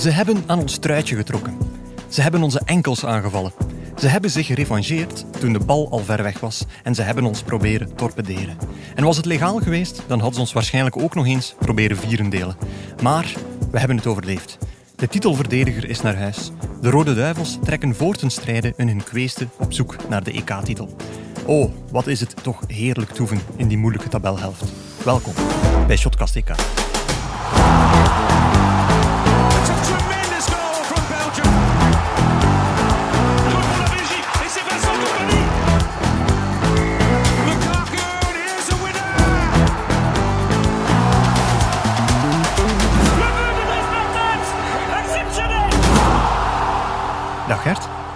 Ze hebben aan ons truitje getrokken. Ze hebben onze enkels aangevallen. Ze hebben zich gerevancheerd toen de bal al ver weg was en ze hebben ons proberen torpederen. En was het legaal geweest, dan hadden ze ons waarschijnlijk ook nog eens proberen vierendelen. Maar we hebben het overleefd. De titelverdediger is naar huis. De Rode Duivels trekken voor ten strijde in hun kweeste op zoek naar de EK-titel. Oh, wat is het toch heerlijk toeven in die moeilijke tabelhelft. Welkom bij Shotcast EK.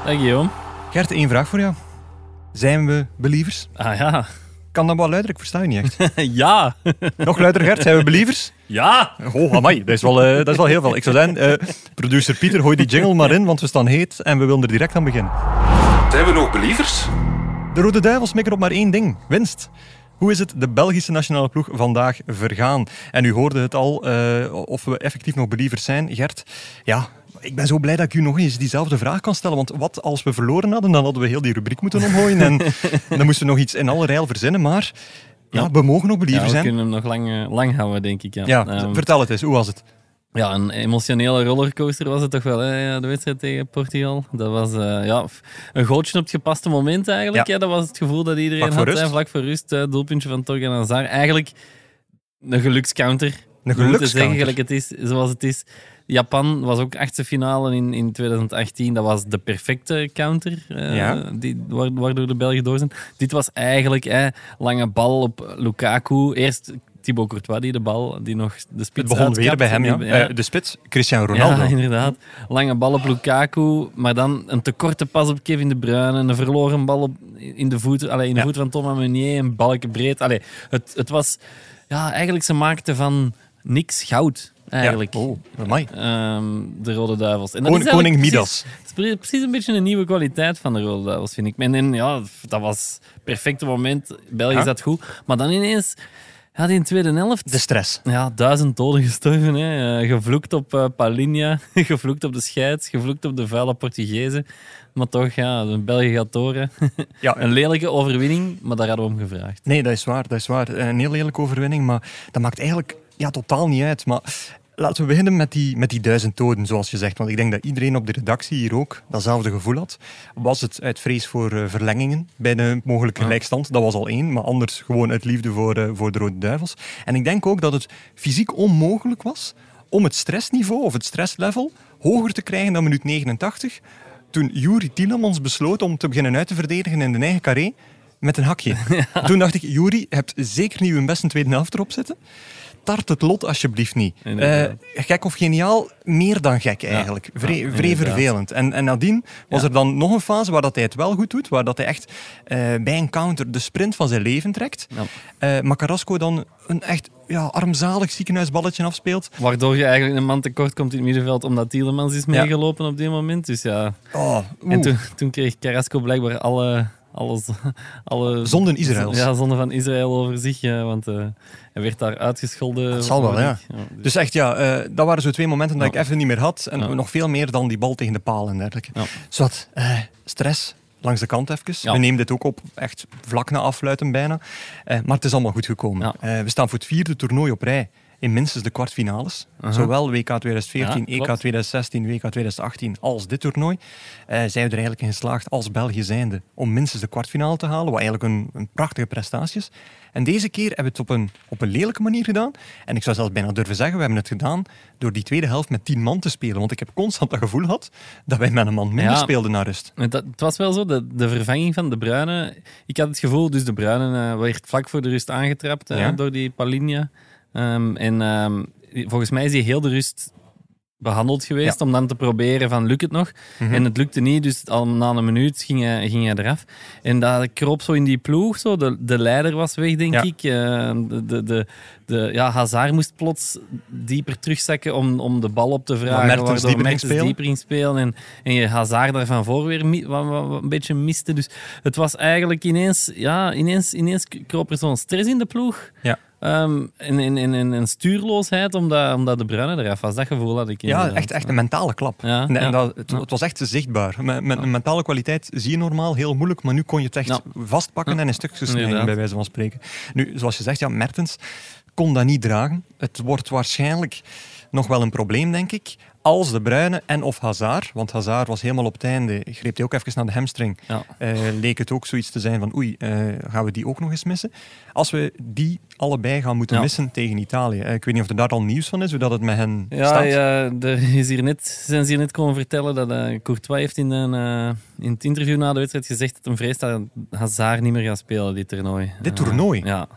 Dag Guillaume. Gert, één vraag voor jou. Zijn we believers? Ah ja. Kan dat wel luider? Ik versta je niet echt. ja. Nog luider, Gert. Zijn we believers? Ja. Oh, amai. Dat is wel, eh, dat is wel heel veel. Ik zou zeggen, eh, producer Pieter, gooi die jingle maar in, want we staan heet en we willen er direct aan beginnen. Zijn we nog believers? De Rode Duivels mikken op maar één ding. Winst. Hoe is het de Belgische nationale ploeg vandaag vergaan? En u hoorde het al, eh, of we effectief nog believers zijn. Gert, ja, ik ben zo blij dat ik u nog eens diezelfde vraag kan stellen. Want wat als we verloren hadden, dan hadden we heel die rubriek moeten omgooien. En dan moesten we nog iets in alle rijl verzinnen. Maar ja, Ja. we mogen nog ja believers we zijn. kunnen hem nog lang, eh, lang houden, denk ik. Ja. Ja, Ehm, vertel het eens. Hoe was het? ja, een emotionele rollercoaster was het toch wel, hè, de wedstrijd tegen Portugal. Dat was eh, ja, een gootje op het gepaste moment eigenlijk. Ja. Ja. dat was het gevoel dat iedereen had. rust. hè, vlak voor rust, eh, doelpuntje van Torgan Hazard. Eigenlijk een gelukscounter. Een moeten zeggen, gelukscounter. gelijk het is, zoals het is. Japan was ook achtste finale in, in 2018. Dat was de perfecte counter, eh, Ja. die, wa- waardoor de Belgen door zijn. Dit was eigenlijk eh, lange bal op Lukaku. Eerst Thibaut Courtois die de bal, die nog de Het spits begon weer bij hem, ja. Eh, de spits, Cristiano Ronaldo. ja, inderdaad. Lange bal op Lukaku, maar dan een te korte pas op Kevin De Bruyne, een verloren bal op, in de voet, allee, in de Ja. voet van Thomas Meunier, een balken breed. Allee, het, het was, ja, eigenlijk ze maakten van niks goud, eigenlijk. Ja. Oh. Ehm, de Rode Duivels. En dat is Koning precies- Midas. Het is pre- precies een beetje een nieuwe kwaliteit van de Rode Duivels, vind ik. En, en ja, dat was het perfecte moment. België zat goed. Maar dan ineens, ja, die tweede helft... De stress. Ja, duizend doden gestorven. Hè. Eh, gevloekt op Palinha, gevloekt op de scheids, gevloekt op de vuile Portugezen. Maar toch, ja, de België gaat door. hè. Ja, Een lelijke overwinning, maar daar hadden we om gevraagd. Nee, dat is waar. Dat is waar. Een heel lelijke overwinning, maar dat maakt eigenlijk ja, totaal niet uit. Maar laten we beginnen met die, met die duizend doden, zoals je zegt. Want ik denk dat iedereen op de redactie hier ook datzelfde gevoel had. Was het uit vrees voor eh, verlengingen bij de mogelijke Ja. gelijkstand? Dat was al één, maar anders gewoon uit liefde voor, eh, voor de Rode Duivels. En ik denk ook dat het fysiek onmogelijk was om het stressniveau of het stresslevel hoger te krijgen dan minuut 89. Toen Juri Tielemans besloot om te beginnen uit te verdedigen in de eigen carré met een hakje. Toen dacht ik, Juri, je hebt zeker niet je beste tweede helft erop zitten. Tart het lot alsjeblieft niet. Eh, gek of geniaal, meer dan gek eigenlijk. Ja, vrij vervelend. En, en nadien was er dan nog een fase waar dat hij het wel goed doet, waar dat hij echt eh, bij een counter de sprint van zijn leven trekt. Ja. Eh, maar Carrasco dan een echt ja, armzalig ziekenhuisballetje afspeelt. Waardoor je eigenlijk een man tekort komt in het middenveld, omdat Tielemans is meegelopen op die moment. Dus ja. Oh, En toen, toen kreeg Carrasco blijkbaar alle... Alles, alle Zonden Israëls. Ja, zonde van Israël over zich. Ja, want eh, hij werd daar uitgescholden. Dat zal wel, ja. dus- Dus echt, ja, eh, dat waren zo twee momenten dat Ja. ik even niet meer had. En Ja. nog veel meer dan die bal tegen de paal en dergelijke. Zwat, eh, stress langs de kant even. We nemen dit ook op, echt vlak na afluiten bijna. Maar het is allemaal goed gekomen. We staan voor het vierde toernooi op rij in minstens de kwartfinales. Zowel WK 2014, Ja, EK klopt. 2016, WK 2018 als dit toernooi. eh, zijn we er eigenlijk in geslaagd als België zijnde om minstens de kwartfinale te halen, wat eigenlijk een, een prachtige prestatie is. En deze keer hebben we het op een, op een lelijke manier gedaan. En ik zou zelfs bijna durven zeggen, we hebben het gedaan door die tweede helft met tien man te spelen. Want ik heb constant dat gevoel gehad dat wij met een man minder Ja. speelden naar rust. Het, het was wel zo, de, de vervanging van De Bruyne. Ik had het gevoel, dus De Bruyne eh, werd vlak voor de rust aangetrapt eh, Ja. door die Palinha. Ehm, en ehm, volgens mij is hij heel de rust behandeld geweest om dan te proberen van lukt het nog. Mhm. En het lukte niet, dus al na een minuut ging hij, ging hij eraf. En dat kroop zo in die ploeg, zo. De, de leider was weg, denk Ja. ik. Eh, de, de, de, de, ja, Hazard moest plots dieper terugzakken om, om de bal op te vragen. Mertens dieper Mertens spelen. dieper ging spelen. En, en je Hazard daar van voor weer mi- wat, wat- wat een beetje miste. Dus het was eigenlijk ineens, ja, ineens, ineens kroop er zo'n stress in de ploeg. Ja. En, en, en, en, en stuurloosheid, omdat, omdat de Bruyne eraf was. Dat gevoel had ik Ja, echt, echt een mentale klap. Ja, en, dat, het, het was echt zichtbaar. Met, met een mentale kwaliteit zie je normaal heel moeilijk, maar nu kon je het echt vastpakken en in stukjes snijden, bij wijze van spreken. Nu, zoals je zegt, ja, Mertens kon dat niet dragen. Het wordt waarschijnlijk nog wel een probleem, denk ik, als de Bruyne en of Hazard, want Hazard was helemaal op het einde, greep hij ook even naar de hamstring, Ja. eh, leek het ook zoiets te zijn van oei, eh, gaan we die ook nog eens missen? Als we die allebei gaan moeten Ja. missen tegen Italië. Eh, ik weet niet of er daar al nieuws van is, hoe dat het met hen Ja, staat. ja er is hier net, zijn ze hier net komen vertellen dat Courtois heeft in, een, in het interview na de wedstrijd gezegd dat hij vreest dat Hazard niet meer gaat spelen, dit toernooi. Dit toernooi? ja,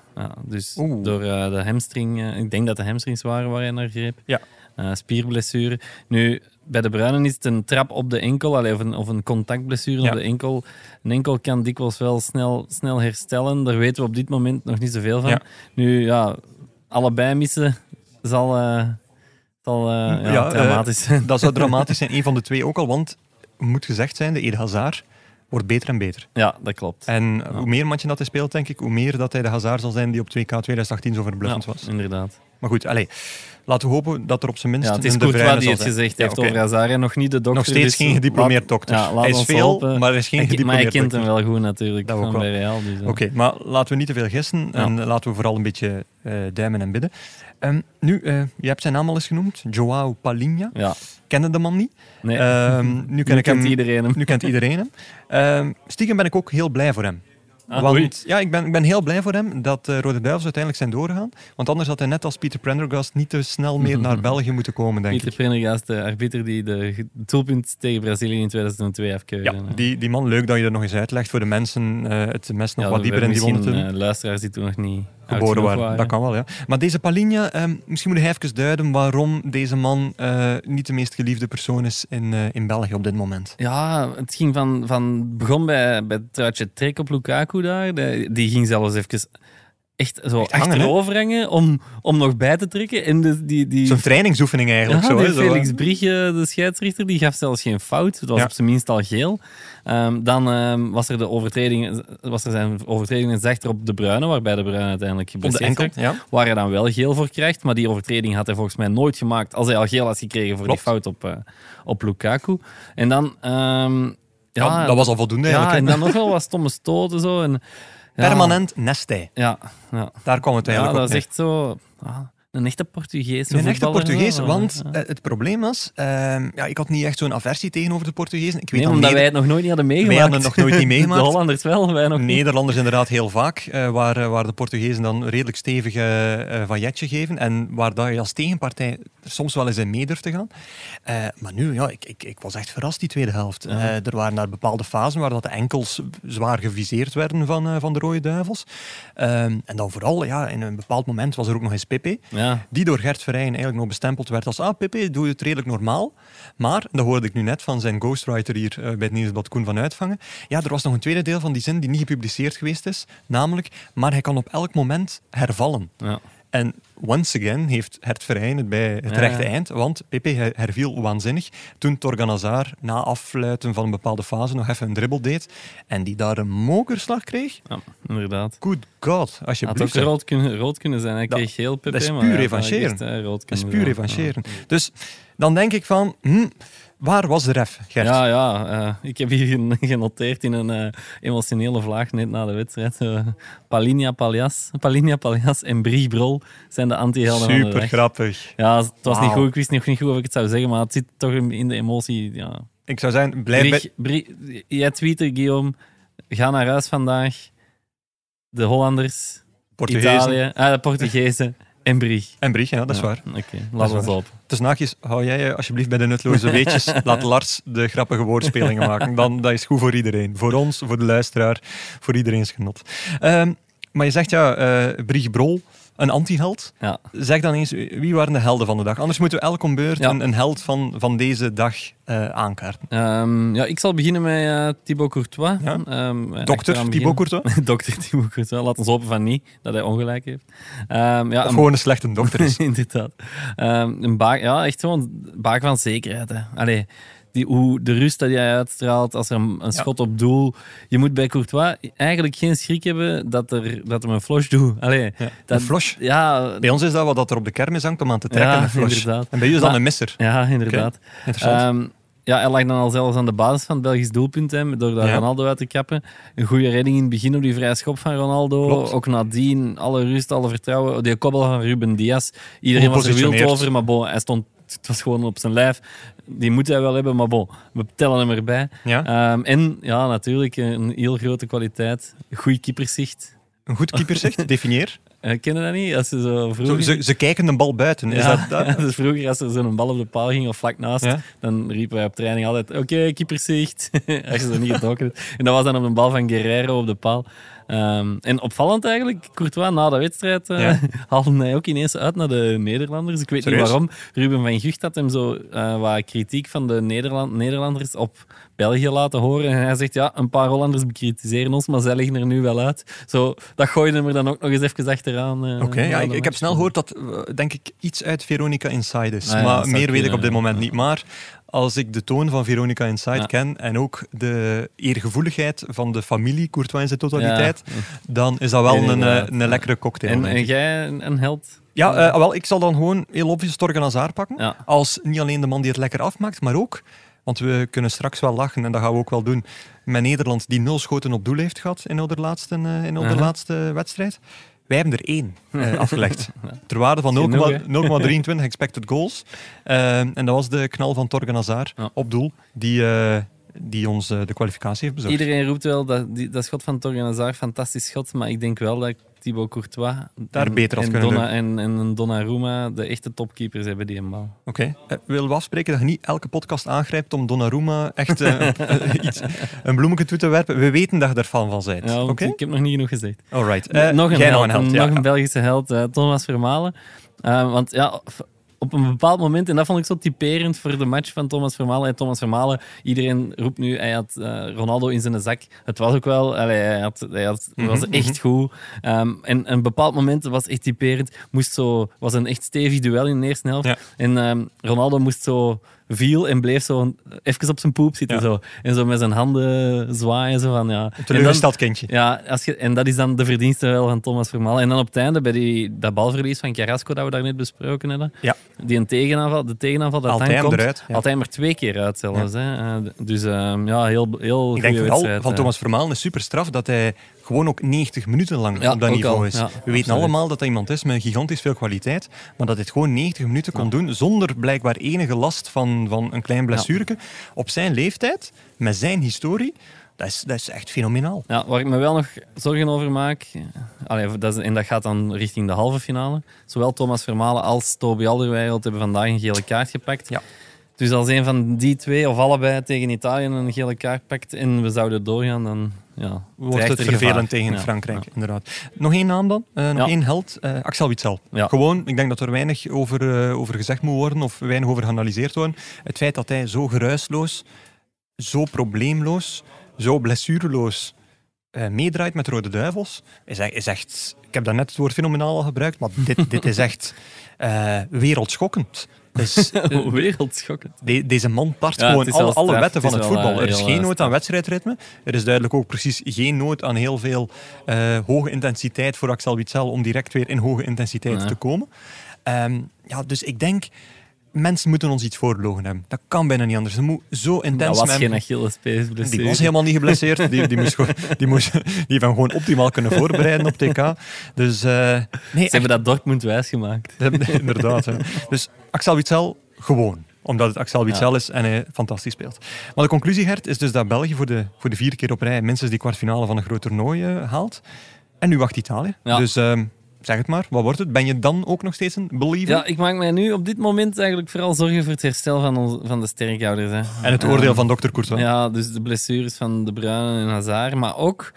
dus Oeh. door de hamstring, ik denk dat de hamstrings waren waar hij naar greep. Ja. Eh, spierblessure. Nu, bij de Bruinen is het een trap op de enkel, allee, of, een, of een contactblessure Ja. op de enkel. Een enkel kan dikwijls wel snel, snel herstellen. Daar weten we op dit moment nog niet zoveel van. Ja. Nu, ja, allebei missen zal, eh, zal eh, ja, Ja, dramatisch zijn. Dat zou dramatisch zijn, een van de twee ook al, want moet gezegd zijn, de Ede Hazard wordt beter en beter. Ja, dat klopt. En hoe meer matchen dat hij speelt, denk ik, hoe meer dat hij de Hazard zal zijn die op 2K 2018 zo verbluffend ja, was. inderdaad. Maar goed, allez, laten we hopen dat er op zijn minst Ja, het is een De Courtois Bruyne die zal het gezegd Ja, heeft over nog niet de dokter. Nog steeds dus geen gediplomeerd laat- dokter. Ja, hij is ons veel, maar hij is geen Hij- maar hij gediplomeerd kent hem wel goed natuurlijk, Dat van wel. bij Real. Dus, eh. Oké, maar laten we niet te veel gissen en laten we vooral een beetje eh, duimen en bidden. Ehm, nu, eh, je hebt zijn naam al eens genoemd, Joao Palinha. Ja, Kende de man niet. nee. Ehm, nu ken Nu ik hem, kent iedereen hem. Nu kent iedereen hem. Ehm, stiekem ben ik ook heel blij voor hem. Ah. Want ja, ik ben, ik ben heel blij voor hem dat eh, Rode Duivels uiteindelijk zijn doorgegaan. Want anders had hij net als Pieter Prendergast niet te snel meer naar België moeten komen, denk Pieter ik. Prendergast, de arbiter die de doelpunt tegen Brazilië in 2002 afkeurde. Ja, die, die man, leuk dat je dat nog eens uitlegt voor de mensen, eh, het mes nog Ja, wat dieper in die wonden te misschien, doen. eh, luisteraars die toen nog niet Geboren waren. Dat kan wel, ja. Maar deze Palinha, ehm, misschien moet hij even duiden waarom deze man eh, niet de meest geliefde persoon is in, eh, in België op dit moment. Ja, het ging van, van begon bij, bij het truitje trek op Lukaku daar. De- die ging zelfs even echt zo Echt hangen, achterover hangen om, om nog bij te trekken. En de, die, die, Zo'n trainingsoefening eigenlijk. ja, zo, hè, Felix hè. Briegje, de scheidsrechter, die gaf zelfs geen fout. Het was Ja. op zijn minst al geel. Ehm, dan ehm, was er de overtreding, was er zijn overtreding zachter op de Bruine, waarbij de Bruine uiteindelijk geblesseerd enkel, werd. ja. Waar hij dan wel geel voor krijgt. Maar die overtreding had hij volgens mij nooit gemaakt als hij al geel had gekregen voor Klopt. die fout op, eh, op Lukaku. En dan... ehm, Ja, dat was al voldoende ja, eigenlijk. en dan nog wel wat stomme stoten zo. En, Permanent nestij. Ja, ja. Daar kwam het ja eigenlijk dat op is neer. echt zo... ah, een echte Portugees. Een echte Portugees, want ja. eh, het probleem was, ehm, ja, ik had niet echt zo'n aversie tegenover de Portugezen. Ik weet Nee, dat omdat Neder- wij het nog nooit niet hadden meegemaakt. Wij hadden het nog nooit niet meegemaakt. De Hollanders wel, wij nog niet. Nederlanders inderdaad heel vaak, eh, waar, eh, waar de Portugezen dan redelijk stevig vajetje geven en waar dat je als tegenpartij er soms wel eens in mee durft te gaan. Maar nu, ja, ik, ik, ik was echt verrast die tweede helft. Ja. Er waren daar bepaalde fasen waar dat de enkels zwaar geviseerd werden van, van de Rode Duivels. Ehm, en dan vooral, ja, in een bepaald moment was er ook nog eens Pepe, Ja, die door Gert Verheyen eigenlijk nog bestempeld werd als ah, Pepe, doe het redelijk normaal. Maar, dat hoorde ik nu net van zijn ghostwriter hier eh, bij het Nieuwsblad Koen van Uitvangen, ja, er was nog een tweede deel van die zin die niet gepubliceerd geweest is, namelijk, maar hij kan op elk moment hervallen. ja. En once again heeft Gert Verheyen het bij het Ja. rechte eind, want her- herviel waanzinnig toen Torgan Hazard na affluiten van een bepaalde fase nog even een dribbel deed en die daar een mokerslag kreeg. ja inderdaad. Good God, Had ook alsjeblieft. rood kunnen, rood kunnen zijn. Hij Dat- kreeg heel Pepe, dat is puur revancheren. eh, Dat is puur revancheren. Dus dan denk ik van, hm, waar was de ref, Gert? Ja, ja. eh, ik heb hier gen- genoteerd in een eh, emotionele vlaag net na de wedstrijd. eh Palinha Paljas, Palinha Paljas en Brie Brol zijn de anti-helden van de Super grappig. Ja, het was niet goed. Ik wist nog niet goed of ik het zou zeggen, maar het zit toch in de emotie. Ja. Ik zou blijf bij... Brie, Brie, jij tweette, Guillaume, ga naar huis vandaag. De Hollanders, Portugezen Italië, ah, de Portugezen en Brie. en Brie, ja, dat is Ja, waar. Oké, laat ons op. Dus naakjes, hou jij je alsjeblieft bij de nutloze weetjes. Laat Lars de grappige woordspelingen maken. Dan, dat is goed voor iedereen. Voor ons, voor de luisteraar, voor iedereen's genot. Ehm, maar je zegt ja, eh Brie Brol, een antiheld. Ja. Zeg dan eens, wie waren de helden van de dag? Anders moeten we elk om beurt Ja. een, een held van, van deze dag eh, aankaarten. Ehm, ja, ik zal beginnen met eh, Thibaut Courtois. Ja. Ehm, Dokter Thibaut. Courtois? Dokter Thibaut Courtois. Laat ons hopen van niet, dat hij ongelijk heeft. Ehm, ja, Of gewoon een slechte dokter is. Inderdaad. Een baak, ja, echt gewoon een baak van zekerheid. Hè. Allee, die, hoe de rust dat hij uitstraalt als er een, een schot op doel. Je moet bij Courtois eigenlijk geen schrik hebben dat er, dat er een flush doet. Allee, Ja, dat, een flush. Ja, Bij ons is dat wat dat er op de kermis hangt om aan te trekken. Ja, een flush. inderdaad. En bij u is dat Maar- een misser. ja inderdaad. Interessant. Ehm, ja, hij lag dan al zelfs aan de basis van het Belgisch doelpunt, hè, door daar Ja. Ronaldo uit te kappen. Een goede redding in het begin op die vrije schop van Ronaldo. Klopt. Ook nadien, alle rust, alle vertrouwen. Die kobbel van Ruben Diaz. Iedereen was er wild over, maar bon, hij stond... Het was gewoon op zijn lijf. Die moet hij wel hebben, maar bon, we tellen hem erbij. ja? Ehm, en ja, natuurlijk een heel grote kwaliteit. Goed keeperzicht. Een goed keeperzicht, definieer. Uh, ken je dat niet? Als ze zo Zo, vroeger... ze, ze kijken de bal buiten. Is ja, dat, dat? ja, dus vroeger als er zo'n bal op de paal ging of vlak naast, Ja. dan riepen wij op training altijd oké, keeperzicht. als je zo niet getrokken hebt. En dat was dan op een bal van Guerrero op de paal. Ehm, en opvallend eigenlijk, Courtois na de wedstrijd eh, Ja. haalde hij ook ineens uit naar de Nederlanders. Ik weet Serieus? niet waarom. Ruben van Gucht had hem zo eh, wat kritiek van de Nederland Nederlanders op België laten horen. En hij zegt, ja, een paar Hollanders bekritiseren ons, maar zij liggen er nu wel uit. Zo, dat gooide hem er dan ook nog eens even achteraan. eh, Oké, ja, ik, heb snel gehoord dat, denk ik, iets uit Veronica Inside is. Ah ja, maar meer weet ik op dit moment niet. Maar als ik de toon van Veronica Inside Ja. ken en ook de eergevoeligheid van de familie Courtois in zijn totaliteit, Ja. dan is dat wel een, eh, een lekkere cocktail. En, en jij een, held? Ja, eh, wel, ik zal dan gewoon heel obvious Torgan Hazard pakken. Ja. Als niet alleen de man die het lekker afmaakt, maar ook, want we kunnen straks wel lachen en dat gaan we ook wel doen, met Nederland die nul schoten op doel heeft gehad in onze laatste, eh, in Aha. laatste wedstrijd. Wij hebben er één eh, afgelegd. Ter waarde van Genoeg, 0,- 0,23 expected goals. Eh, en dat was de knal van Torgan Hazard Ja. op doel, die, eh, die ons de kwalificatie heeft bezorgd. Iedereen roept wel dat, die, dat schot van Torgan Hazard, fantastisch schot, maar ik denk wel dat Thibaut Courtois Daar en, beter en, kunnen Donna, en, en Donnarumma de echte topkeepers hebben die een bal. Oké. Eh, willen we afspreken dat je niet elke podcast aangrijpt om Donnarumma echt eh, eh, iets, een bloemetje toe te werpen? We weten dat je er fan van bent. Ja, Oké? Ik heb nog niet genoeg gezegd. Alright. Eh, nog een jij held, nog een held. ja. nog een Belgische held, Thomas Vermalen. Want ja, op een bepaald moment, en dat vond ik zo typerend voor de match van Thomas Vermalen. En Thomas Vermalen, iedereen roept nu, hij had eh, Ronaldo in zijn zak. Het was ook wel, allee, hij, had, hij had, Mhm, was echt goed. Ehm, en een bepaald moment was echt typerend. Moest zo, was een echt stevig duel in de eerste helft. Ja. En ehm, Ronaldo moest zo viel en bleef zo even op zijn poep zitten. Ja. Zo. En zo met zijn handen zwaaien. Zo van, ja. Teleurgesteld kindje. ja, als je, en dat is dan de verdienste wel van Thomas Vermaelen. En dan op het einde, bij die, dat balverlies van Carrasco dat we daar net besproken hebben, Ja. die een tegenaanval, de tegenaanval dat Altijd dan komt, eruit, ja. altijd maar twee keer uit zelfs. Hè. Eh, dus ehm, ja, heel, heel Ik denk vooral van. Thomas Vermaelen is super straf dat hij gewoon ook 90 minuten lang Ja, op dat niveau al, is. ja, We weten allemaal dat hij iemand is met gigantisch veel kwaliteit, maar dat hij het gewoon 90 minuten kon doen zonder blijkbaar enige last van, van een klein blessureke. Op zijn leeftijd, met zijn historie, dat is, dat is echt fenomenaal. Ja, waar ik me wel nog zorgen over maak, allee, dat is, en dat gaat dan richting de halve finale, zowel Thomas Vermalen als Toby Alderweireld hebben vandaag een gele kaart gepakt. Ja. Dus als een van die twee of allebei tegen Italië een gele kaart pakt en we zouden doorgaan, dan ja, Wordt het er vervelend gevaar. tegen Ja, Frankrijk, ja. inderdaad. Nog één naam dan, eh, nog één held, eh, Axel Witsel. Gewoon, ik denk dat er weinig over, eh, over gezegd moet worden of weinig over geanalyseerd worden. Het feit dat hij zo geruisloos, zo probleemloos, zo blessureloos meedraait met Rode Duivels, is, is echt... Ik heb daarnet het woord fenomenaal al gebruikt, maar dit, dit is echt wereldschokkend. Dus, eh, Wereldschokkend. de- deze man Ja, het gewoon alle, alle wetten van het voetbal. eh, Er is geen nood aan wedstrijdritme. Er is duidelijk ook precies geen nood aan heel veel eh, hoge intensiteit voor Axel Witsel om direct weer in hoge intensiteit Ja. te komen. Ehm, ja, dus ik denk, mensen moeten ons iets voorlogen hebben. Dat kan bijna niet anders. Ze moet zo Dat intens was met geen Achillespees die was helemaal niet geblesseerd. Die, die, moest gewoon, die, moest, die heeft hem gewoon optimaal kunnen voorbereiden op TK. Dus eh, nee, Ze hebben dat Dortmund wijsgemaakt. echt, inderdaad. hè. Dus Axel Witsel gewoon omdat het Axel Witsel is en hij fantastisch speelt. Maar de conclusie, Gert, is dus dat België voor de, voor de vierde keer op rij minstens die kwartfinale van een groot toernooi eh, haalt. En nu wacht Italië. Ja. Dus ehm, zeg het maar, wat wordt het? Ben je dan ook nog steeds een believer? Ja, ik maak mij nu op dit moment eigenlijk vooral zorgen voor het herstel van, ons, van de sterkhouders. Hè. En het oordeel van dokter Courtois. Ja, dus de blessures van De Bruyne en Hazard. Maar ook,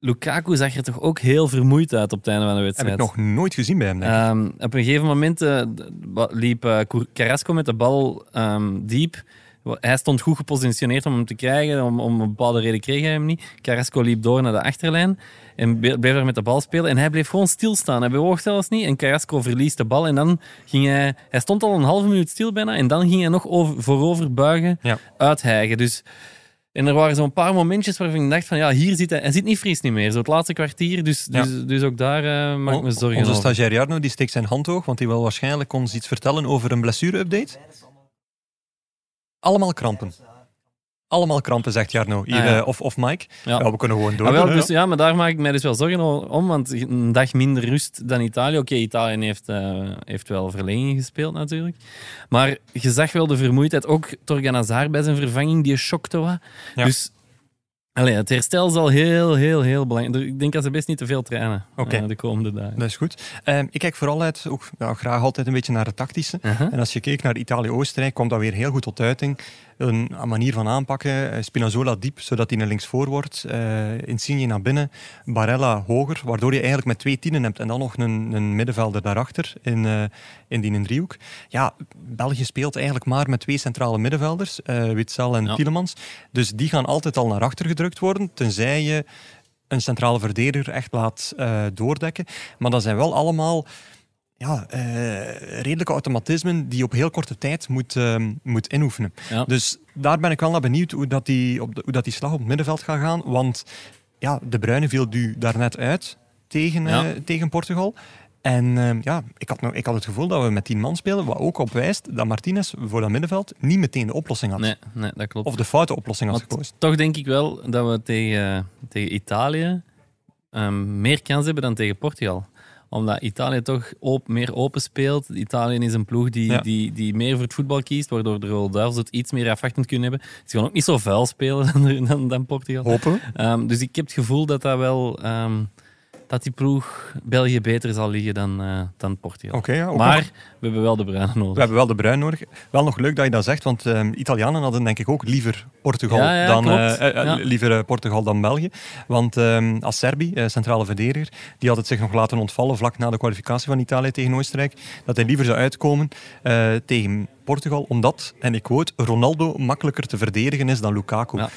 Lukaku zag er toch ook heel vermoeid uit op het einde van de Heb wedstrijd. ik nog nooit gezien bij hem. Denk ik. Ehm, op een gegeven moment eh, liep eh, Carrasco met de bal ehm, diep. Hij stond goed gepositioneerd om hem te krijgen. Om, om een bepaalde reden kreeg hij hem niet. Carrasco liep door naar de achterlijn en bleef daar met de bal spelen. En hij bleef gewoon stilstaan. Hij bewoog zelfs niet. En Carrasco verliest de bal. En dan ging hij... Hij stond al een halve minuut stil bijna. En dan ging hij nog over, voorover buigen, Ja. uithijgen. Dus... En er waren zo'n paar momentjes waarvan ik dacht van ja, hier zit hij, hij zit niet fris niet meer. Zo het laatste kwartier, dus, Ja. dus, dus ook daar eh, maak ik me zorgen Onze over. stagiair Jarno die steekt zijn hand hoog, want hij wil waarschijnlijk ons iets vertellen over een blessure-update. Allemaal krampen. Allemaal krampen, zegt Jarno. Hier, Ah, ja. eh, of, of Mike. Ja. Ja. we kunnen gewoon door. Ah, wel, dus, ja, maar daar maak ik mij dus wel zorgen om, want een dag minder rust dan Italië. Oké, Italië heeft, eh, heeft wel verlenging gespeeld natuurlijk. Maar je zag wel de vermoeidheid. Ook Torgan Hazard bij zijn vervanging, die schokte wat. Ja. Dus allee, het herstel zal heel, heel, heel belangrijk Ik denk dat ze best niet te veel trainen Oké. eh, de komende dagen. Dat is goed. Ehm, ik kijk vooral uit, ook ja, graag altijd een beetje naar het tactische. En als je keek naar Italië-Oostenrijk, kwam dat weer heel goed tot uiting. Een manier van aanpakken. eh, Spinazzola diep, zodat hij naar links voor wordt. Eh, Insigne naar binnen. Barella hoger, waardoor je eigenlijk met twee tienen hebt. En dan nog een, een middenvelder daarachter in, eh, in die driehoek. Ja, België speelt eigenlijk maar met twee centrale middenvelders. eh Witzel en Ja. Tielemans. Dus die gaan altijd al naar achter gedrukt worden. Tenzij je een centrale verdediger echt laat doordekken. Maar dat zijn wel allemaal ja, eh, redelijke automatismen die je op heel korte tijd moet, ehm, moet inoefenen. Ja. Dus daar ben ik wel naar benieuwd hoe dat die, op de, hoe dat die slag op het middenveld gaat gaan. Want ja, De Bruyne viel nu daarnet uit tegen, eh, tegen Portugal. En ehm, ja, ik had, nog, ik had het gevoel dat we met tien man spelen, wat ook op wijst dat Martinez voor dat middenveld niet meteen de oplossing had. Nee, nee, dat klopt. Of de foute oplossing had gekozen. toch denk ik wel dat we tegen, tegen Italië ehm, meer kans hebben dan tegen Portugal. Omdat Italië toch op, meer open speelt. Italië is een ploeg die, Ja. die, die meer voor het voetbal kiest, waardoor de Rode Duivels het iets meer afwachtend kunnen hebben. Ze gaan ook niet zo vuil spelen dan, dan, dan Portugal. Hopen. Ehm, dus ik heb het gevoel dat dat wel... ehm, dat die ploeg België beter zal liggen dan, eh, dan Portugal. Oké, ja, maar nog- we hebben wel de bruine nodig. We hebben wel de bruin nodig. Wel nog leuk dat je dat zegt, want ehm, Italianen hadden denk ik ook liever Portugal, Ja, ja, dan, eh, eh, liever Portugal dan België. Want ehm als Serbi, centrale verdediger, die had het zich nog laten ontvallen vlak na de kwalificatie van Italië tegen Oostenrijk, dat hij liever zou uitkomen tegen Portugal, omdat, en ik quote, Ronaldo makkelijker te verdedigen is dan Lukaku. Ja.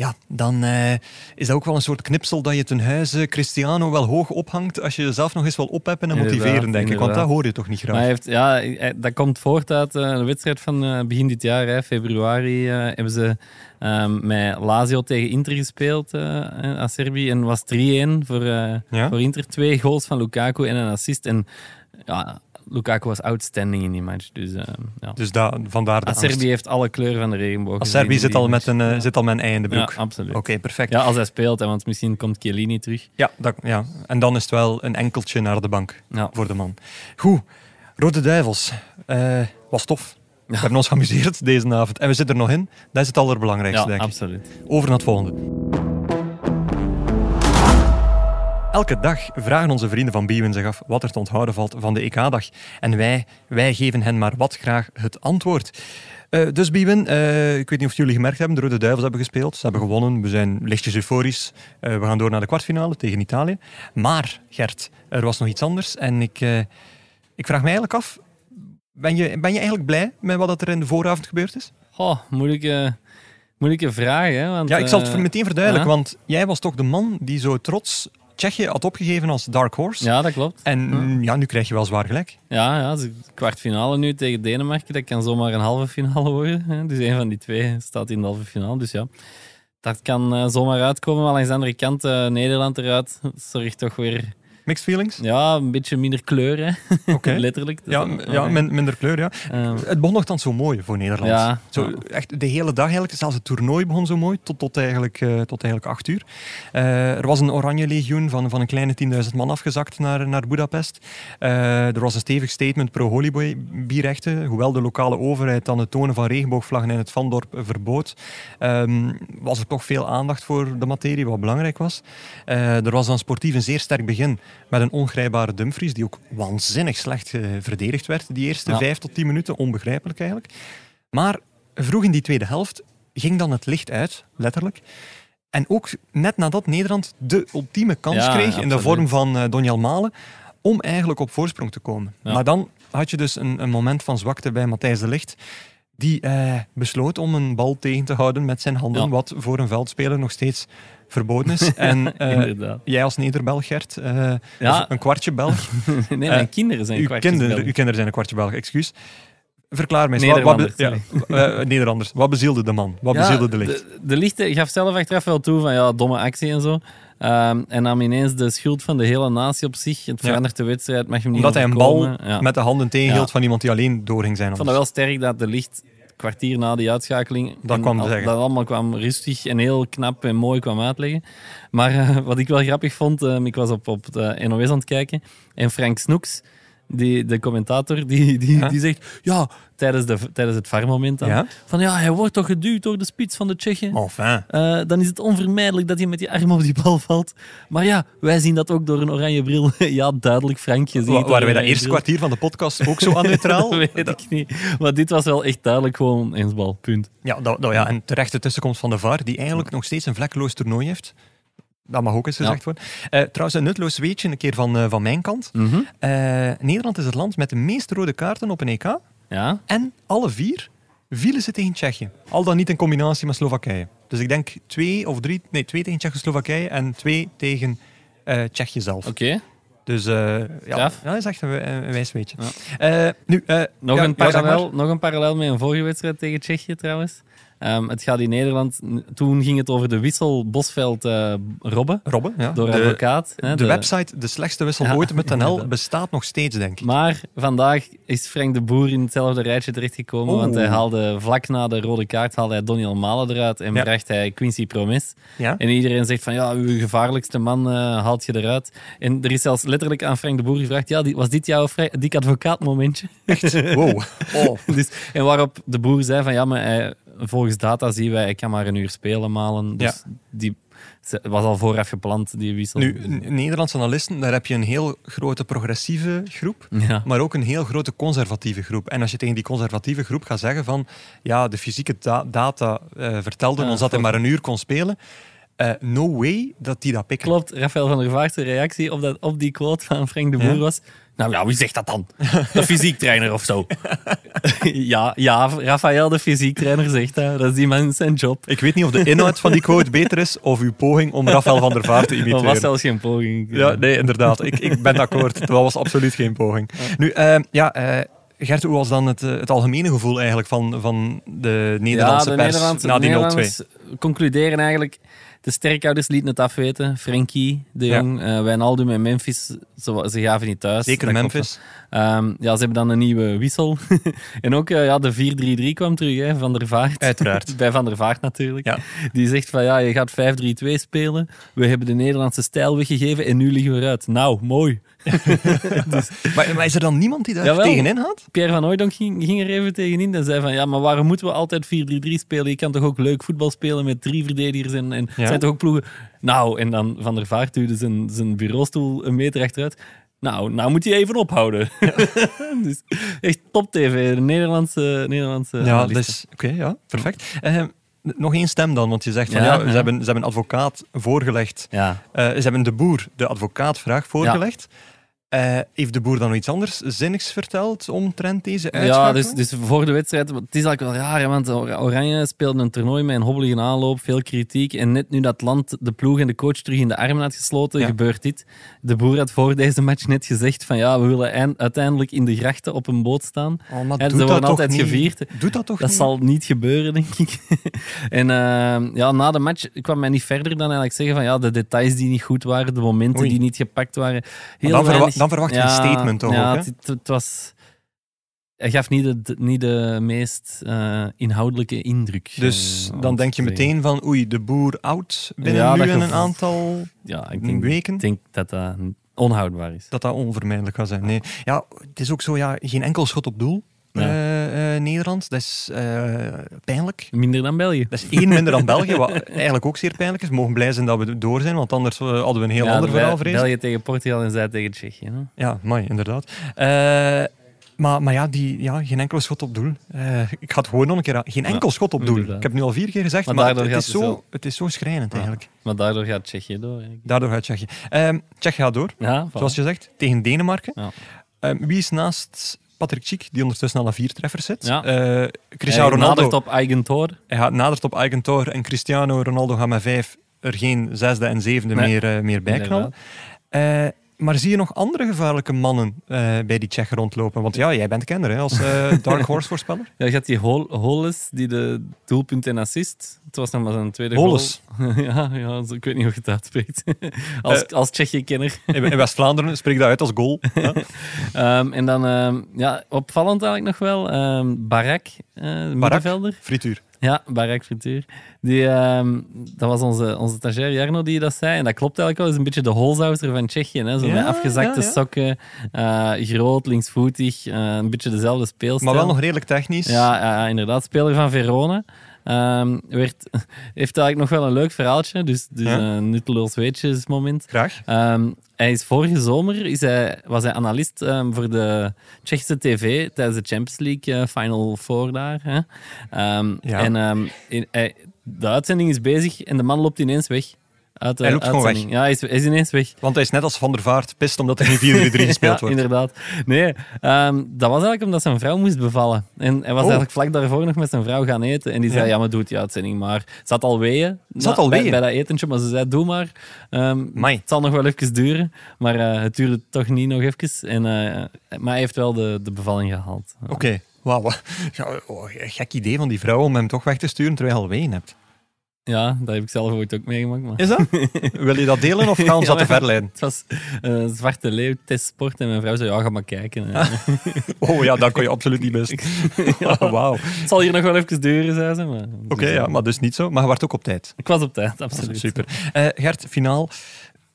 Ja, dan eh, is dat ook wel een soort knipsel dat je ten huize Cristiano wel hoog ophangt als je jezelf nog eens wil opheppen en Inderdaad, motiveren, denk ik. Want dat hoor je toch niet graag. Maar hij heeft, ja, dat komt voort uit eh, een wedstrijd van eh, begin dit jaar, hè, februari, hebben ze ehm, met Lazio tegen Inter gespeeld aan Servië. En was 3-1 voor, Ja? voor Inter. Twee goals van Lukaku en een assist. En ja, Lukaku was outstanding in die match. Dus eh, ja. Dus da, vandaar de angst. Acerbi heeft alle kleuren van de regenboog. Serbië zit al met een, eh, zit al met een ei in de Ja, broek. absoluut. Oké, perfect. Ja. Ja, als hij speelt, hè, want misschien komt Chiellini terug. dat, ja, en dan is het wel een enkeltje naar de bank Ja. voor de man. Goed, Rode Duivels. eh, was tof. We hebben ons geamuseerd deze avond. En we zitten er nog in. Dat is het allerbelangrijkste, Ja, denk ik. absoluut. Over naar het volgende. Elke dag vragen onze vrienden van Bwin zich af wat er te onthouden valt van de EK-dag. En wij, wij geven hen maar wat graag het antwoord. Eh, dus Bwin, eh, ik weet niet of jullie gemerkt hebben, de Rode Duivels hebben gespeeld. Ze hebben gewonnen, we zijn lichtjes euforisch. Eh, we gaan door naar de kwartfinale tegen Italië. Maar, Gert, er was nog iets anders. En ik, ik vraag me eigenlijk af, ben je, ben je eigenlijk blij met wat er in de vooravond gebeurd is? Oh, moeilijke, moeilijke vraag, hè? Want, Ja, ik zal het meteen verduidelijken, want jij was toch de man die zo trots Tsjechië had opgegeven als dark horse. Ja, dat klopt. En ja, nu krijg je wel zwaar gelijk. Ja, ja dus kwartfinale nu tegen Denemarken. Dat kan zomaar een halve finale worden. Hè. Dus een van die twee staat in de halve finale. Dus ja, dat kan eh, zomaar uitkomen. Maar langs de andere kant, eh, Nederland eruit, zorgt toch weer Mixed feelings? ja, een beetje minder kleur. Hè. Oké. Letterlijk. Ja, ja min- minder kleur, ja. Ehm, Het begon nogthans zo mooi voor Nederland. Ja. Zo, Ja. echt de hele dag eigenlijk. Zelfs het toernooi begon zo mooi, tot, tot, eigenlijk, eh, tot eigenlijk acht uur. Eh, er was een oranje legioen van, van een kleine 10.000 man afgezakt naar, naar Budapest. Eh, er was een stevig statement pro-Hollywood-bierrechten. Hoewel de lokale overheid dan het tonen van regenboogvlaggen in het Vandorp verbood, ehm, was er toch veel aandacht voor de materie, wat belangrijk was. Er was dan sportief een zeer sterk begin met een ongrijpbare Dumfries, die ook waanzinnig slecht eh, verdedigd werd, die eerste Ja. vijf tot tien minuten. Onbegrijpelijk eigenlijk. Maar vroeg in die tweede helft ging dan het licht uit, letterlijk. En ook net nadat Nederland de ultieme kans Ja, kreeg in de vorm van eh Donjal Malen om eigenlijk op voorsprong te komen. Ja. Maar dan had je dus een, een moment van zwakte bij Matthijs de Licht, die eh, besloot om een bal tegen te houden met zijn handen, Ja. wat voor een veldspeler nog steeds verboden is. En eh, jij als Nederbelg, Gert, eh, Ja. een kwartje Belg, nee, mijn kinderen zijn uw kinderen, Belg. uw kinderen zijn een kwartje Belg, excuus. Verklaar mij eens, wat, wat be- Nederlanders, ja, Nederlanders. Wat bezielde de man? Wat bezielde de licht? De, de lichte gaf zelf achteraf wel toe van ja, domme actie en zo. Ehm, en nam ineens de schuld van de hele natie op zich. Het verandert de wedstrijd, mag hem niet Omdat hij een bal met de handen tegenhield van iemand die alleen door ging zijn. Ik vond het wel sterk dat de licht kwartier na die uitschakeling Dat kwam al- dat allemaal kwam rustig en heel knap en mooi kwam uitleggen. Maar eh, wat ik wel grappig vond, eh, ik was op, op de NOS aan het kijken en Frank Snoeks, die, de commentator, die, die, Ja. die zegt ja, tijdens, de, tijdens het VAR-moment dan, Ja? van ja, hij wordt toch geduwd door de spits van de Tsjechen. Enfin. Eh, dan is het onvermijdelijk dat hij met die arm op die bal valt. Maar ja, wij zien dat ook door een oranje bril. ja, duidelijk, Frank. Wa- Waren wij een dat eerste kwartier van de podcast ook zo aan neutraal? Dat weet ik niet. Maar dit was wel echt duidelijk gewoon ensbal. Punt. Ja, dat, dat, ja, en terechte tussenkomst van de VAR, die eigenlijk nog steeds een vlekkeloos toernooi heeft. Dat mag ook eens gezegd worden. Eh, trouwens, een nutloos weetje, een keer van, eh, van mijn kant. Eh, Nederland is het land met de meeste rode kaarten op een EK. Ja? En alle vier vielen ze tegen Tsjechië. Al dan niet in combinatie met Slowakije. Dus ik denk twee of drie, nee, twee tegen Tsjechoslowakije en twee tegen Tsjechië zelf. Oké. Dus ja, ja, dat is echt een, een wijs weetje. Nu, Nog, ja, een parallel, nog een parallel met een vorige wedstrijd tegen Tsjechië trouwens. Ehm, het gaat in Nederland... Toen ging het over de wissel Bosveld-Robben. Robben, ja. door de, advocaat. hè, de website De Slechtste Wissel Ja, Ooit met NL bestaat nog steeds, denk ik. Maar vandaag is Frank de Boer in hetzelfde rijtje terechtgekomen. Want hij haalde vlak na de rode kaart haalde hij Doniel Malen eruit en Ja. bracht hij Quincy Promes. Ja? En iedereen zegt van ja, uw gevaarlijkste man eh, haalt je eruit. En er is zelfs letterlijk aan Frank de Boer gevraagd: ja, was dit jouw dik advocaat momentje? Wow. Oh. dus, en waarop de Boer zei van ja, maar hij, volgens data zien wij, ik kan maar een uur spelen malen. Dus die ze- was al vooraf gepland, die wissel. Nu, Nederlandse analisten, daar heb je een heel grote progressieve groep, Ja. maar ook een heel grote conservatieve groep. En als je tegen die conservatieve groep gaat zeggen van, ja, de fysieke da- data eh, vertelden Ja, ons dat hij maar een uur kon spelen, eh, no way dat die dat pikken. Klopt, Rafael van der Vaart's reactie op, dat, op die quote van Frank de Boer Ja? was... Nou ja, wie zegt dat dan? De fysiektrainer of zo? ja, ja, Rafael, de fysiektrainer, zegt dat. Dat is die man zijn job. Ik weet niet of de inhoud van die quote beter is of uw poging om Rafael van der Vaart te Dat imiteren. was zelfs geen poging. Ja, nee, inderdaad. Ik, ik ben akkoord. Dat was absoluut geen poging. Nu, eh, ja, eh, Gert, hoe was dan het, eh, het algemene gevoel eigenlijk van, van de Nederlandse ja, de pers Nederlandse, na die 0-2? Nederlanders concluderen eigenlijk... De sterkouders lieten het afweten. Frenkie, de Ja. Jong, eh Wijnaldum en Memphis, ze, ze gaven niet thuis. Zeker Memphis. Ehm, ja, ze hebben dan een nieuwe wissel. en ook eh, ja, de 4-3-3 kwam terug, hè, Van der Vaart. Uiteraard. Bij Van der Vaart natuurlijk. Ja. Die zegt van ja, je gaat 5-3-2 spelen. We hebben de Nederlandse stijl weggegeven en nu liggen we eruit. Nou, mooi. Maar, maar is er dan niemand die daar Jawel. tegenin had? Pierre van Hooydonk ging, ging er even tegenin en zei van ja, maar waarom moeten we altijd 4-3-3 spelen? Je kan toch ook leuk voetbal spelen met drie verdedigers en, en Ja. zijn toch ook ploegen... Nou, en dan Van der Vaart duwde zijn, zijn bureaustoel een meter achteruit. Nou, nou moet hij even ophouden. dus echt top tv, de Nederlandse, Nederlandse Ja, dus, oké, ja, perfect. Eh, nog één stem dan, want je zegt van Ja, ja, ja. Ze, hebben, ze hebben een advocaat voorgelegd. Ja, Eh, ze hebben de boer de advocaatvraag voorgelegd. Eh, heeft de boer dan nog iets anders zinnigs verteld omtrent deze Ja, uitschakeling? dus, dus voor de wedstrijd, het is eigenlijk wel raar, want Or- Oranje speelde een toernooi met een hobbelige aanloop, veel kritiek. En net nu dat land de ploeg en de coach terug in de armen had gesloten, Ja. gebeurt dit. De boer had voor deze match net gezegd van ja, we willen eind- uiteindelijk in de grachten op een boot staan. Oh, maar En doet ze dat worden toch altijd niet? gevierd. Doet dat toch Dat niet? zal niet gebeuren, denk ik. en eh, ja, na de match kwam mij niet verder dan eigenlijk zeggen van ja, de details die niet goed waren, de momenten Oei. die niet gepakt waren. Heel dan verwacht je een statement toch ja, ook? Het, het was... Hij gaf niet de, niet de meest eh, inhoudelijke indruk. Dus eh, om dan denk je meteen van oei, de boer oud binnen Ja, nu en een aantal Ja, ik denk, weken. ik denk dat dat onhoudbaar is. dat dat onvermijdelijk gaat zijn. Nee. Ja, het is ook zo, ja, geen enkel schot op doel. Ja. eh, eh, Nederland, dat is eh, pijnlijk. Minder dan België. Dat is één minder dan België, wat eigenlijk ook zeer pijnlijk is. We mogen blij zijn dat we door zijn, want anders hadden we een heel Ja, ander verhaal vrezen. België tegen Portugal en zij tegen Tsjechië. hè. Ja, mooi, inderdaad. Maar, maar ja, die, ja, geen enkel schot op doel. Eh, ik ga het gewoon nog een keer aan. Geen enkel schot op doel. inderdaad. Ik heb het nu al vier keer gezegd, Maar het, is zo, wel. het is zo schrijnend eigenlijk. Maar daardoor gaat Tsjechië door. hè. Daardoor gaat Tsjechië. Ehm Tsjechië gaat door, Ja, zoals je zegt, tegen Denemarken. Ehm, wie is naast Patrick Schiek, die ondertussen al aan vier treffers zit. Ja. Eh, Cristiano Ronaldo nadert op eigen toor. hij gaat nadert op eigen toer en Cristiano Ronaldo gaat met vijf er geen zesde en zevende Nee. meer, eh, meer bij knallen. Eh, maar zie je nog andere gevaarlijke mannen eh, bij die Tsjechen rondlopen? Want ja, jij bent kenner hè, als eh, Dark Horse voorspeller. Ja, je had die Hol Holles, die de doelpunt en assist. Het was nog maar zijn tweede Holles. goal. ja, ja, ik weet niet hoe je het uitspreekt. als, Eh. als Tsjechië-kenner. In, in West-Vlaanderen spreek dat uit als goal. Ja. Ehm, en dan, ehm, ja, opvallend eigenlijk nog wel, ehm Barak, eh middenvelder. Frituur. Ja, Barak Frituur. Die, ehm, dat was onze, onze stagiair Jarno die dat zei. En dat klopt eigenlijk wel. is een beetje de holzouter van Tsjechië. Hè? Zo Ja, met afgezakte ja, ja. sokken, eh, groot, linksvoetig. eh, een beetje dezelfde speelstijl. Maar wel nog redelijk technisch. Ja, inderdaad. Speler van Verona. Ehm, werd, heeft eigenlijk nog wel een leuk verhaaltje. Dus, dus een nutteloos weetjesmoment. Graag. Ehm, hij is vorige zomer is hij, was hij analist ehm, voor de Tsjechische tv tijdens de Champions League eh, Final Four daar. Hè. Ja. En in- hij- de uitzending is bezig en de man loopt ineens weg. Uit de Hij loopt gewoon uitzending. Ja, hij is, hij is ineens weg. Want hij is net als Van der Vaart pist omdat er geen 4-3 gespeeld ja, wordt. inderdaad. Nee, ehm, dat was eigenlijk omdat zijn vrouw moest bevallen. En hij was Oh. eigenlijk vlak daarvoor nog met zijn vrouw gaan eten. En die zei, Ja. ja, maar doe die uitzending maar. Ze had al weeën. Na- al bij, weeën? bij dat etentje, maar ze zei, doe maar. Amai. het zal nog wel even duren. Maar eh, het duurde toch niet nog even. En, eh, maar hij heeft wel de, de bevalling gehaald. Oké, wauw. Ja, oh, gek idee van die vrouw om hem toch weg te sturen terwijl je al ween hebt. Ja, dat heb ik zelf ooit ook meegemaakt. Maar... Is dat? Wil je dat delen of gaan we Ja, dat te ver leiden? Het was een zwarte leeuw testsport en mijn vrouw zei, ja, ga maar kijken. Ah. Oh ja, dat kon je absoluut niet missen. Wauw. Oké, Het zal hier nog wel even duren, zei ze. Maar, dus, ja, eh, maar dus niet zo. Maar je werd ook op tijd. Ik was op tijd, absoluut. Super. Eh, Gert, finaal.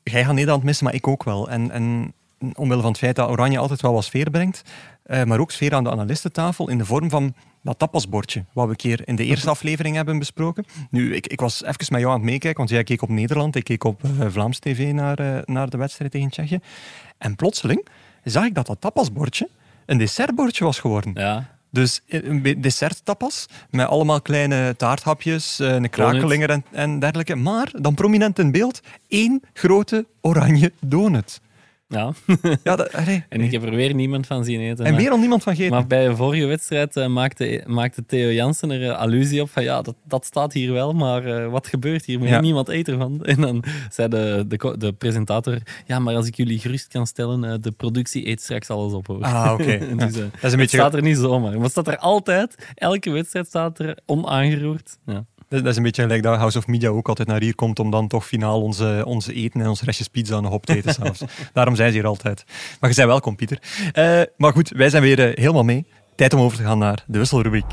Jij gaat Nederland missen, maar ik ook wel. En, en omwille van het feit dat Oranje altijd wel wat sfeer brengt, eh, maar ook sfeer aan de analistentafel in de vorm van dat tapasbordje, wat we een keer in de eerste aflevering hebben besproken. Nu, ik, ik was even met jou aan het meekijken, want jij keek op Nederland, ik keek op eh, Vlaams TV naar, eh, naar de wedstrijd tegen Tsjechië. En plotseling zag ik dat dat tapasbordje een dessertbordje was geworden. Ja, Dus een dessert-tapas met allemaal kleine taarthapjes, een krakelinger en, en dergelijke. Maar dan prominent in beeld één grote oranje donut. Ja. Ja, dat, allee. en ik heb er weer niemand van zien eten. en maar- weer al niemand van gegeten. Maar bij de vorige wedstrijd eh, maakte, maakte Theo Jansen er eh, allusie op van ja, dat, dat staat hier wel, maar eh, wat gebeurt hier? Ja. Niemand eet ervan. En dan zei de, de, de presentator, ja, maar als ik jullie gerust kan stellen, de productie eet straks alles op. Hoor. Ah, oké. dus, Ja. Dat is een het beetje, staat er niet zomaar. Maar het staat er altijd, elke wedstrijd staat er onaangeroerd. Ja. Dat is een beetje gelijk dat House of Media ook altijd naar hier komt om dan toch finaal onze, onze eten en onze restjes pizza nog op te eten s'avonds. Daarom zijn ze hier altijd. Maar je bent welkom, Pieter. Eh, maar goed, wij zijn weer eh, helemaal mee. Tijd om over te gaan naar de wisselrubriek.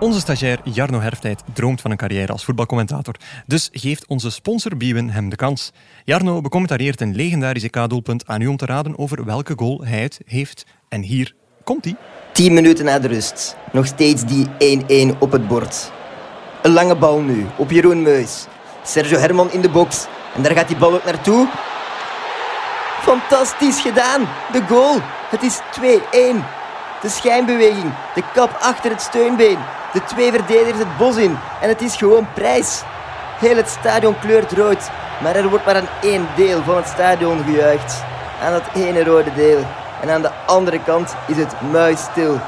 Onze stagiair Jarno Herftijd droomt van een carrière als voetbalcommentator. Dus geeft onze sponsor Biewen hem de kans. Jarno becommentarieert een legendarisch EK-doelpunt aan u om te raden over welke goal hij het heeft. En hier komt hij. 10 minuten na de rust. Nog steeds die 1-1 op het bord. Een lange bal nu op Jeroen Meus. Sergio Herman in de box. En daar gaat die bal ook naartoe. Fantastisch gedaan. De goal. Het is 2-1. De schijnbeweging. De kap achter het steunbeen. De twee verdedigers het bos in. En het is gewoon prijs. Heel het stadion kleurt rood. Maar er wordt maar aan één deel van het stadion gejuicht. Aan dat ene rode deel. En aan de andere kant is het muisstil.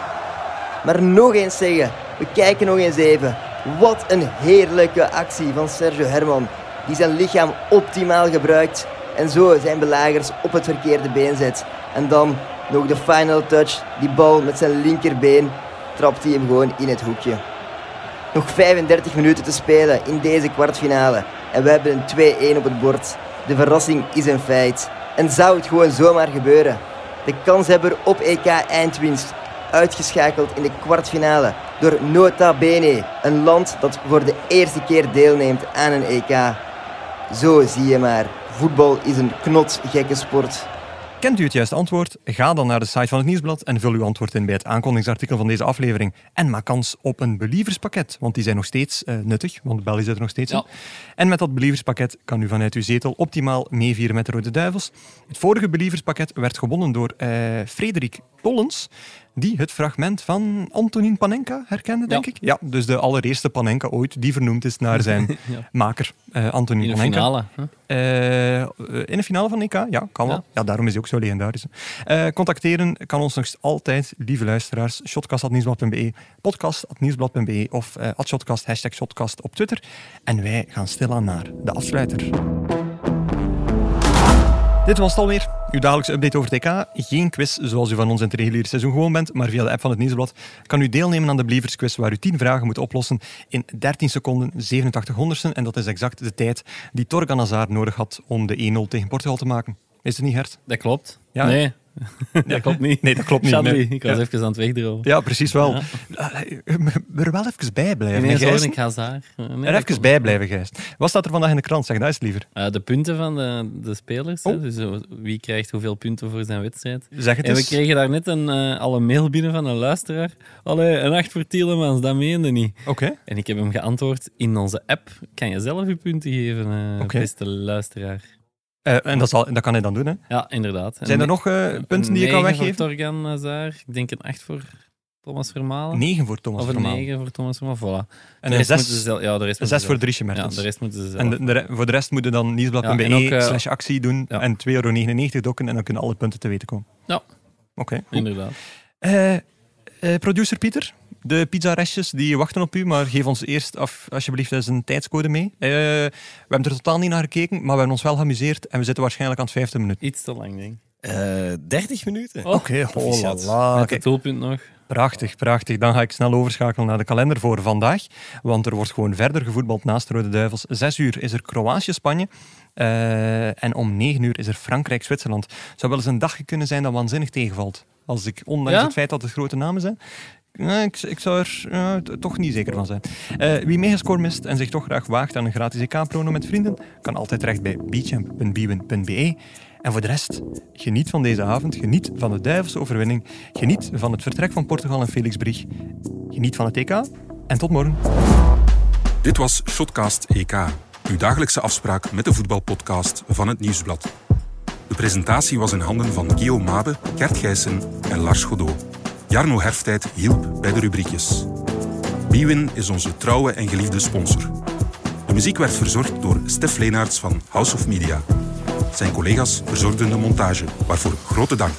Maar nog eens zeggen, we kijken nog eens even. Wat een heerlijke actie van Sergio Herman, die zijn lichaam optimaal gebruikt en zo zijn belagers op het verkeerde been zet. En dan nog de final touch, die bal met zijn linkerbeen, trapt hij hem gewoon in het hoekje. Nog 35 minuten te spelen in deze kwartfinale en we hebben een 2-1 op het bord. De verrassing is een feit. En zou het gewoon zomaar gebeuren? De kanshebber op EK eindwinst uitgeschakeld in de kwartfinale door Nota Bene, een land dat voor de eerste keer deelneemt aan een EK. Zo zie je maar, voetbal is een knotsgekke sport. Kent u het juiste antwoord? Ga dan naar de site van het Nieuwsblad en vul uw antwoord in bij het aankondigingsartikel van deze aflevering. En maak kans op een believerspakket, want die zijn nog steeds eh, nuttig, want België zit er nog steeds Ja. in. En met dat believerspakket kan u vanuit uw zetel optimaal meevieren met de Rode Duivels. Het vorige believerspakket werd gewonnen door eh, Frederik Pollens. Die het fragment van Antonin Panenka herkende, denk Ja. ik. Ja, dus de allereerste Panenka ooit die vernoemd is naar zijn Ja. maker, eh, Antonin In de Panenka. finale. hè? Eh, in de finale van EK, ja, kan wel. Ja. Ja. daarom is hij ook zo legendarisch. Eh, contacteren kan ons nog altijd, lieve luisteraars, shotcast.nieuwsblad.be, podcast.nieuwsblad.be of eh shotcast, hashtag shotcast op Twitter. En wij gaan stilaan naar de afsluiter. Dit was het alweer. Uw dagelijkse update over EK. Geen quiz zoals u van ons in het reguliere seizoen gewoon bent, maar via de app van het Nieuwsblad kan u deelnemen aan de Believers Quiz, waar u 10 vragen moet oplossen in 13 seconden 87 honderdsten. En dat is exact de tijd die Torgan Hazard nodig had om de 1-0 tegen Portugal te maken. Is het niet, Gert? Dat klopt. Ja. Nee, dat klopt niet. Nee, dat klopt niet. Charlie, nee. ik was ja. even aan het wegdrogen. Ja, precies wel. Eh, Er wel even bij blijven. Gijs? ik Hazard. Nee, dat Er even bij blijven, Gijs. Wat staat er vandaag in de krant? Zeg dat eens liever. Eh, de punten van de, de spelers. hè. Oh. Dus eh, wie krijgt hoeveel punten voor zijn wedstrijd. Zeg het En we kregen daar net een, eh, al een mail binnen van een luisteraar. Allee, een 8 voor Tielemans, dat meende niet. Oké. En ik heb hem geantwoord, in onze app kan je zelf je punten geven, eh, beste luisteraar. Eh, en dat, zal, dat kan hij dan doen, hè. Ja, inderdaad. Zijn er nog eh, punten die je kan weggeven? voor Torgan Hazard. Ik denk een 8 voor Thomas Vermalen. Negen voor Thomas Of een Vermaelen. 9 voor Thomas Vermaelen. Voilà. En een rest moeten ze zes, zelf... Ja, de rest een zes voor. Driesje Ja, Mertens. de rest moeten ze zelf. En de, de re- voor de rest moeten dan nieuwsblad.be Ja, eh, slash actie doen ja. en 2,99 euro dokken en dan kunnen alle punten te weten komen. Ja. Oké. Inderdaad. Producer Pieter, de pizzarestjes die wachten op u, maar geef ons eerst af, alsjeblieft eens een tijdscode mee. Eh, we hebben er totaal niet naar gekeken, maar we hebben ons wel geamuseerd en we zitten waarschijnlijk aan het vijfde minuut. Iets te lang, denk ik. Eh 30 minuten. Oh, Oké, proficiat. oh. Met het doelpunt nog. Prachtig, prachtig. Dan ga ik snel overschakelen naar de kalender voor vandaag. Want er wordt gewoon verder gevoetbald naast Rode Duivels. Zes uur is er Kroatië-Spanje. Eh, en om negen uur is er Frankrijk-Zwitserland. Zou wel eens een dagje kunnen zijn dat waanzinnig tegenvalt. Als ik, ondanks Ja? het feit dat het grote namen zijn, ik, zou er eh, toch niet zeker van zijn. Eh, wie megascore mist en zich toch graag waagt aan een gratis EK-prono met vrienden, kan altijd terecht bij bchamp.bwin.be. En voor de rest, geniet van deze avond, geniet van de Duivelse overwinning, geniet van het vertrek van Portugal en Felix Brig, geniet van het EK en tot morgen. Dit was Shotcast EK, uw dagelijkse afspraak met de voetbalpodcast van het Nieuwsblad. De presentatie was in handen van Guillaume Mabe, Gert Gijssen en Lars Godot. Jarno Herftijd hielp bij de rubriekjes. Bwin is onze trouwe en geliefde sponsor. De muziek werd verzorgd door Stef Leenaerts van House of Media. Zijn collega's verzorgden de montage, waarvoor grote dank.